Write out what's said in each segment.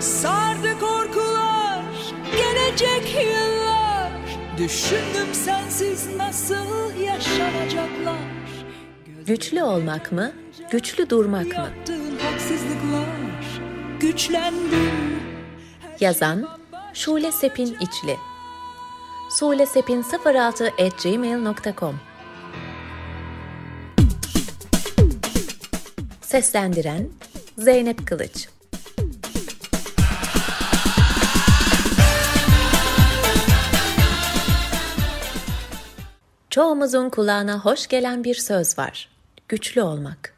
Sardı korkular gelecek yıllar. Düşündüm sensiz nasıl yaşanacaklar. Güçlü olmak mı, güçlü durmak mı? Güçlendim. Yazan Şule Sepin İçli. Sulesepin06 Seslendiren Zeynep Kılıç Çoğumuzun kulağına hoş gelen bir söz var. Güçlü olmak.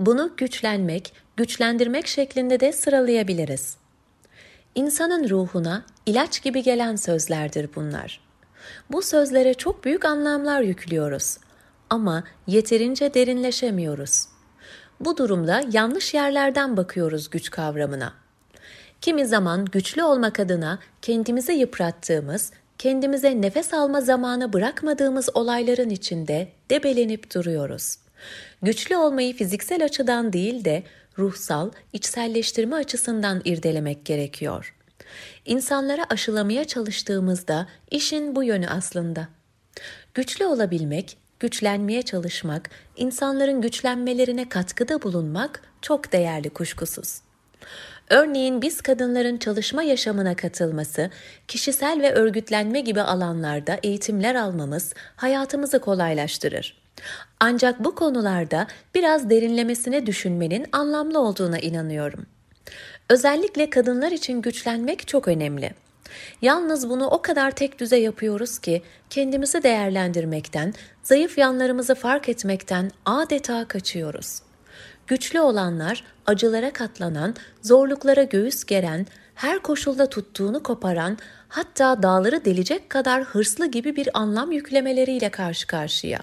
Bunu güçlenmek, güçlendirmek şeklinde de sıralayabiliriz. İnsanın ruhuna ilaç gibi gelen sözlerdir bunlar. Bu sözlere çok büyük anlamlar yüklüyoruz ama yeterince derinleşemiyoruz. Bu durumda yanlış yerlerden bakıyoruz güç kavramına. Kimi zaman güçlü olmak adına kendimizi yıprattığımız, kendimize nefes alma zamanı bırakmadığımız olayların içinde debelenip duruyoruz. Güçlü olmayı fiziksel açıdan değil de ruhsal, içselleştirme açısından irdelemek gerekiyor. İnsanlara aşılamaya çalıştığımızda işin bu yönü aslında. Güçlü olabilmek, güçlenmeye çalışmak, insanların güçlenmelerine katkıda bulunmak çok değerli kuşkusuz. Örneğin biz kadınların çalışma yaşamına katılması, kişisel ve örgütlenme gibi alanlarda eğitimler almamız hayatımızı kolaylaştırır. Ancak bu konularda biraz derinlemesine düşünmenin anlamlı olduğuna inanıyorum. Özellikle kadınlar için güçlenmek çok önemli. Yalnız bunu o kadar tek düze yapıyoruz ki kendimizi değerlendirmekten, zayıf yanlarımızı fark etmekten adeta kaçıyoruz. Güçlü olanlar acılara katlanan, zorluklara göğüs geren, her koşulda tuttuğunu koparan, hatta dağları delecek kadar hırslı gibi bir anlam yüklemeleriyle karşı karşıya.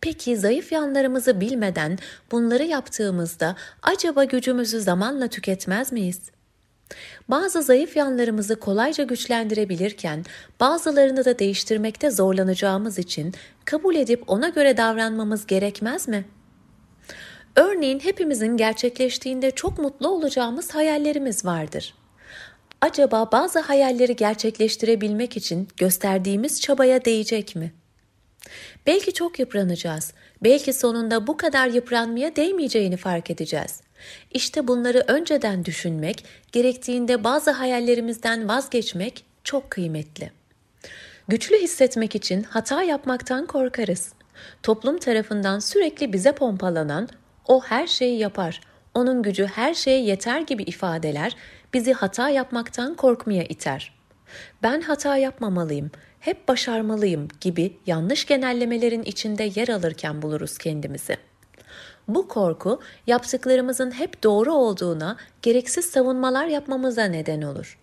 Peki zayıf yanlarımızı bilmeden bunları yaptığımızda acaba gücümüzü zamanla tüketmez miyiz? Bazı zayıf yanlarımızı kolayca güçlendirebilirken bazılarını da değiştirmekte zorlanacağımız için kabul edip ona göre davranmamız gerekmez mi? Örneğin hepimizin gerçekleştiğinde çok mutlu olacağımız hayallerimiz vardır. Acaba bazı hayalleri gerçekleştirebilmek için gösterdiğimiz çabaya değecek mi? Belki çok yıpranacağız. Belki sonunda bu kadar yıpranmaya değmeyeceğini fark edeceğiz. İşte bunları önceden düşünmek, gerektiğinde bazı hayallerimizden vazgeçmek çok kıymetli. Güçlü hissetmek için hata yapmaktan korkarız. Toplum tarafından sürekli bize pompalanan o her şeyi yapar, onun gücü her şeye yeter gibi ifadeler bizi hata yapmaktan korkmaya iter. Ben hata yapmamalıyım, hep başarmalıyım gibi yanlış genellemelerin içinde yer alırken buluruz kendimizi. Bu korku yaptıklarımızın hep doğru olduğuna gereksiz savunmalar yapmamıza neden olur.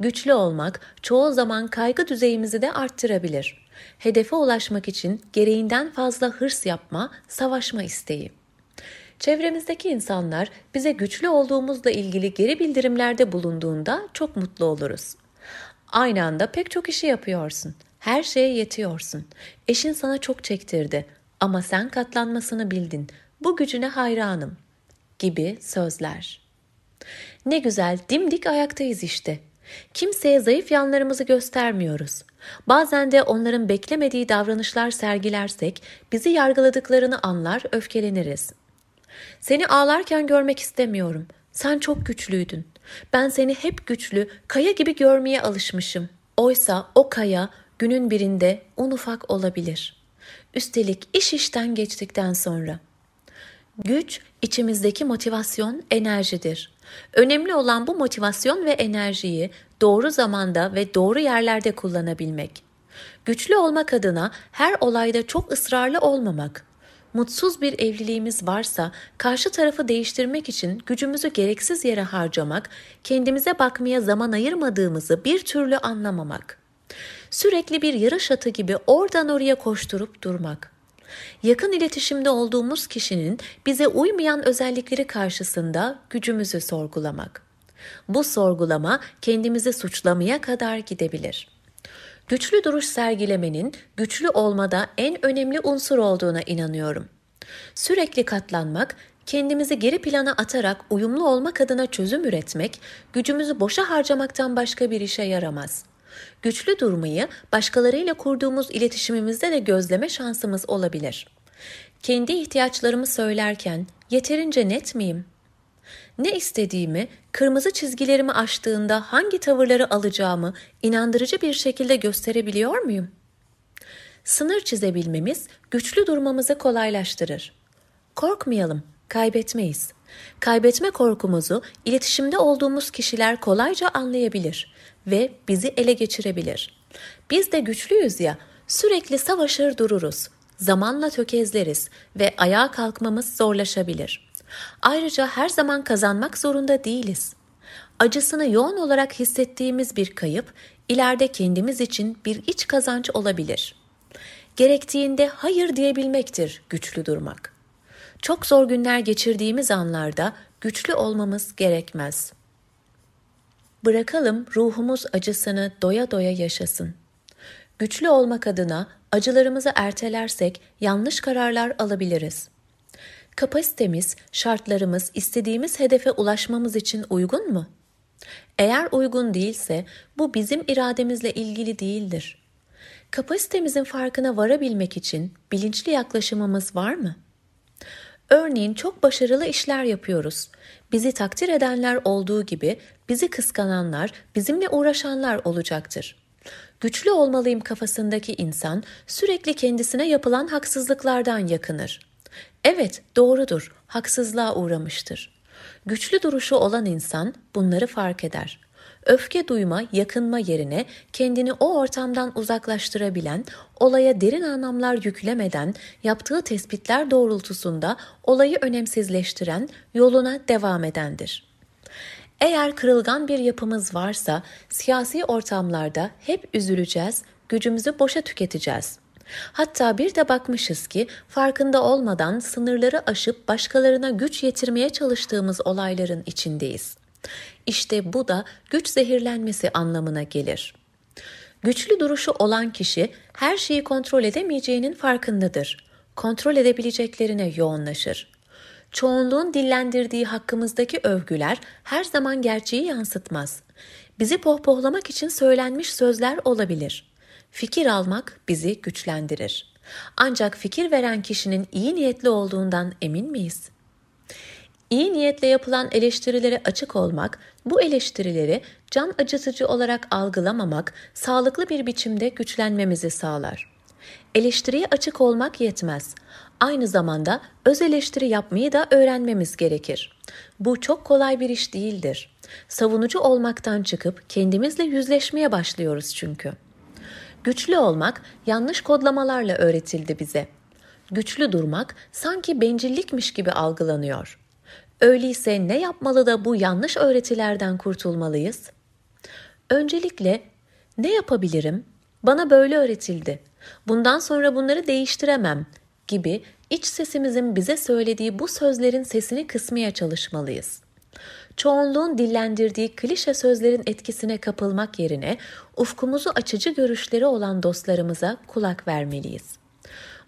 Güçlü olmak çoğu zaman kaygı düzeyimizi de arttırabilir. Hedefe ulaşmak için gereğinden fazla hırs yapma, savaşma isteği. Çevremizdeki insanlar bize güçlü olduğumuzla ilgili geri bildirimlerde bulunduğunda çok mutlu oluruz. Aynı anda pek çok işi yapıyorsun. Her şeye yetiyorsun. Eşin sana çok çektirdi ama sen katlanmasını bildin. Bu gücüne hayranım gibi sözler. Ne güzel dimdik ayaktayız işte. Kimseye zayıf yanlarımızı göstermiyoruz. Bazen de onların beklemediği davranışlar sergilersek bizi yargıladıklarını anlar, öfkeleniriz. Seni ağlarken görmek istemiyorum. Sen çok güçlüydün. Ben seni hep güçlü, kaya gibi görmeye alışmışım. Oysa o kaya günün birinde un ufak olabilir. Üstelik iş işten geçtikten sonra. Güç içimizdeki motivasyon, enerjidir. Önemli olan bu motivasyon ve enerjiyi doğru zamanda ve doğru yerlerde kullanabilmek. Güçlü olmak adına her olayda çok ısrarlı olmamak, mutsuz bir evliliğimiz varsa karşı tarafı değiştirmek için gücümüzü gereksiz yere harcamak, kendimize bakmaya zaman ayırmadığımızı bir türlü anlamamak. Sürekli bir yarış atı gibi oradan oraya koşturup durmak. Yakın iletişimde olduğumuz kişinin bize uymayan özellikleri karşısında gücümüzü sorgulamak. Bu sorgulama kendimizi suçlamaya kadar gidebilir. Güçlü duruş sergilemenin güçlü olmada en önemli unsur olduğuna inanıyorum. Sürekli katlanmak kendimizi geri plana atarak uyumlu olmak adına çözüm üretmek, gücümüzü boşa harcamaktan başka bir işe yaramaz. Güçlü durmayı başkalarıyla kurduğumuz iletişimimizde de gözleme şansımız olabilir. Kendi ihtiyaçlarımı söylerken yeterince net miyim? Ne istediğimi, kırmızı çizgilerimi aştığında hangi tavırları alacağımı inandırıcı bir şekilde gösterebiliyor muyum? Sınır çizebilmemiz güçlü durmamızı kolaylaştırır. Korkmayalım, kaybetmeyiz. Kaybetme korkumuzu iletişimde olduğumuz kişiler kolayca anlayabilir ve bizi ele geçirebilir. Biz de güçlüyüz ya, sürekli savaşır dururuz. Zamanla tökezleriz ve ayağa kalkmamız zorlaşabilir. Ayrıca her zaman kazanmak zorunda değiliz. Acısını yoğun olarak hissettiğimiz bir kayıp ileride kendimiz için bir iç kazanç olabilir. Gerektiğinde hayır diyebilmektir güçlü durmak. Çok zor günler geçirdiğimiz anlarda güçlü olmamız gerekmez. Bırakalım ruhumuz acısını doya doya yaşasın. Güçlü olmak adına acılarımızı ertelersek yanlış kararlar alabiliriz. Kapasitemiz, şartlarımız istediğimiz hedefe ulaşmamız için uygun mu? Eğer uygun değilse bu bizim irademizle ilgili değildir. Kapasitemizin farkına varabilmek için bilinçli yaklaşımımız var mı? Örneğin çok başarılı işler yapıyoruz. Bizi takdir edenler olduğu gibi bizi kıskananlar, bizimle uğraşanlar olacaktır. Güçlü olmalıyım kafasındaki insan sürekli kendisine yapılan haksızlıklardan yakınır. Evet, doğrudur, haksızlığa uğramıştır. Güçlü duruşu olan insan bunları fark eder. Öfke duyma, yakınma yerine kendini o ortamdan uzaklaştırabilen, olaya derin anlamlar yüklemeden, yaptığı tespitler doğrultusunda olayı önemsizleştiren, yoluna devam edendir. Eğer kırılgan bir yapımız varsa siyasi ortamlarda hep üzüleceğiz, gücümüzü boşa tüketeceğiz. Hatta bir de bakmışız ki farkında olmadan sınırları aşıp başkalarına güç yetirmeye çalıştığımız olayların içindeyiz. İşte bu da güç zehirlenmesi anlamına gelir. Güçlü duruşu olan kişi her şeyi kontrol edemeyeceğinin farkındadır. Kontrol edebileceklerine yoğunlaşır. Çoğunluğun dillendirdiği hakkımızdaki övgüler her zaman gerçeği yansıtmaz. Bizi pohpohlamak için söylenmiş sözler olabilir. Fikir almak bizi güçlendirir. Ancak fikir veren kişinin iyi niyetli olduğundan emin miyiz? İyi niyetle yapılan eleştirilere açık olmak, bu eleştirileri can acıtıcı olarak algılamamak, sağlıklı bir biçimde güçlenmemizi sağlar. Eleştiriye açık olmak yetmez. Aynı zamanda öz eleştiri yapmayı da öğrenmemiz gerekir. Bu çok kolay bir iş değildir. Savunucu olmaktan çıkıp kendimizle yüzleşmeye başlıyoruz çünkü. Güçlü olmak yanlış kodlamalarla öğretildi bize. Güçlü durmak sanki bencillikmiş gibi algılanıyor. Öyleyse ne yapmalı da bu yanlış öğretilerden kurtulmalıyız? Öncelikle ne yapabilirim? Bana böyle öğretildi. Bundan sonra bunları değiştiremem gibi iç sesimizin bize söylediği bu sözlerin sesini kısmaya çalışmalıyız. Çoğunluğun dillendirdiği klişe sözlerin etkisine kapılmak yerine ufkumuzu açıcı görüşleri olan dostlarımıza kulak vermeliyiz.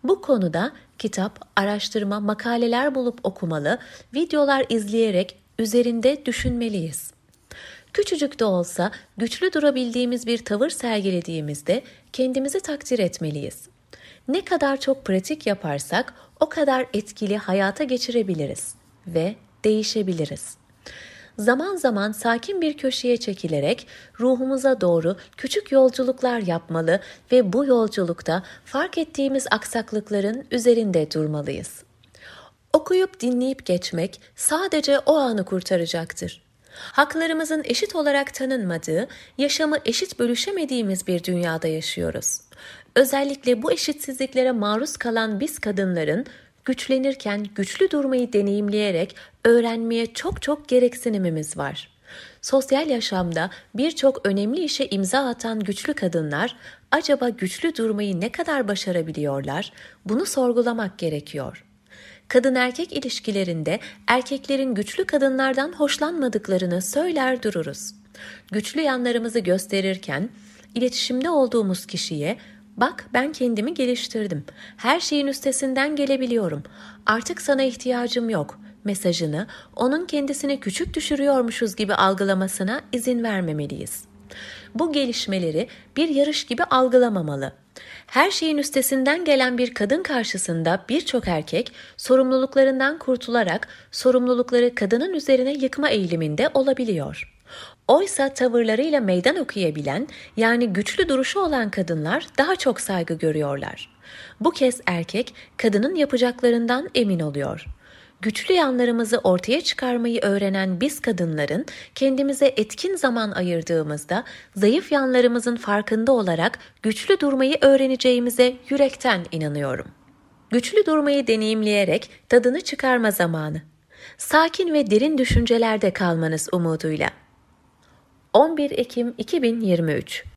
Bu konuda kitap, araştırma, makaleler bulup okumalı, videolar izleyerek üzerinde düşünmeliyiz. Küçücük de olsa güçlü durabildiğimiz bir tavır sergilediğimizde kendimizi takdir etmeliyiz. Ne kadar çok pratik yaparsak o kadar etkili hayata geçirebiliriz ve değişebiliriz. Zaman zaman sakin bir köşeye çekilerek ruhumuza doğru küçük yolculuklar yapmalı ve bu yolculukta fark ettiğimiz aksaklıkların üzerinde durmalıyız. Okuyup dinleyip geçmek sadece o anı kurtaracaktır. Haklarımızın eşit olarak tanınmadığı, yaşamı eşit bölüşemediğimiz bir dünyada yaşıyoruz. Özellikle bu eşitsizliklere maruz kalan biz kadınların güçlenirken güçlü durmayı deneyimleyerek öğrenmeye çok çok gereksinimimiz var. Sosyal yaşamda birçok önemli işe imza atan güçlü kadınlar acaba güçlü durmayı ne kadar başarabiliyorlar? Bunu sorgulamak gerekiyor. Kadın erkek ilişkilerinde erkeklerin güçlü kadınlardan hoşlanmadıklarını söyler dururuz. Güçlü yanlarımızı gösterirken iletişimde olduğumuz kişiye Bak ben kendimi geliştirdim. Her şeyin üstesinden gelebiliyorum. Artık sana ihtiyacım yok. mesajını onun kendisini küçük düşürüyormuşuz gibi algılamasına izin vermemeliyiz. Bu gelişmeleri bir yarış gibi algılamamalı. Her şeyin üstesinden gelen bir kadın karşısında birçok erkek sorumluluklarından kurtularak sorumlulukları kadının üzerine yıkma eğiliminde olabiliyor. Oysa tavırlarıyla meydan okuyabilen, yani güçlü duruşu olan kadınlar daha çok saygı görüyorlar. Bu kez erkek kadının yapacaklarından emin oluyor. Güçlü yanlarımızı ortaya çıkarmayı öğrenen biz kadınların kendimize etkin zaman ayırdığımızda zayıf yanlarımızın farkında olarak güçlü durmayı öğreneceğimize yürekten inanıyorum. Güçlü durmayı deneyimleyerek tadını çıkarma zamanı. Sakin ve derin düşüncelerde kalmanız umuduyla. 11 Ekim 2023 Döndüm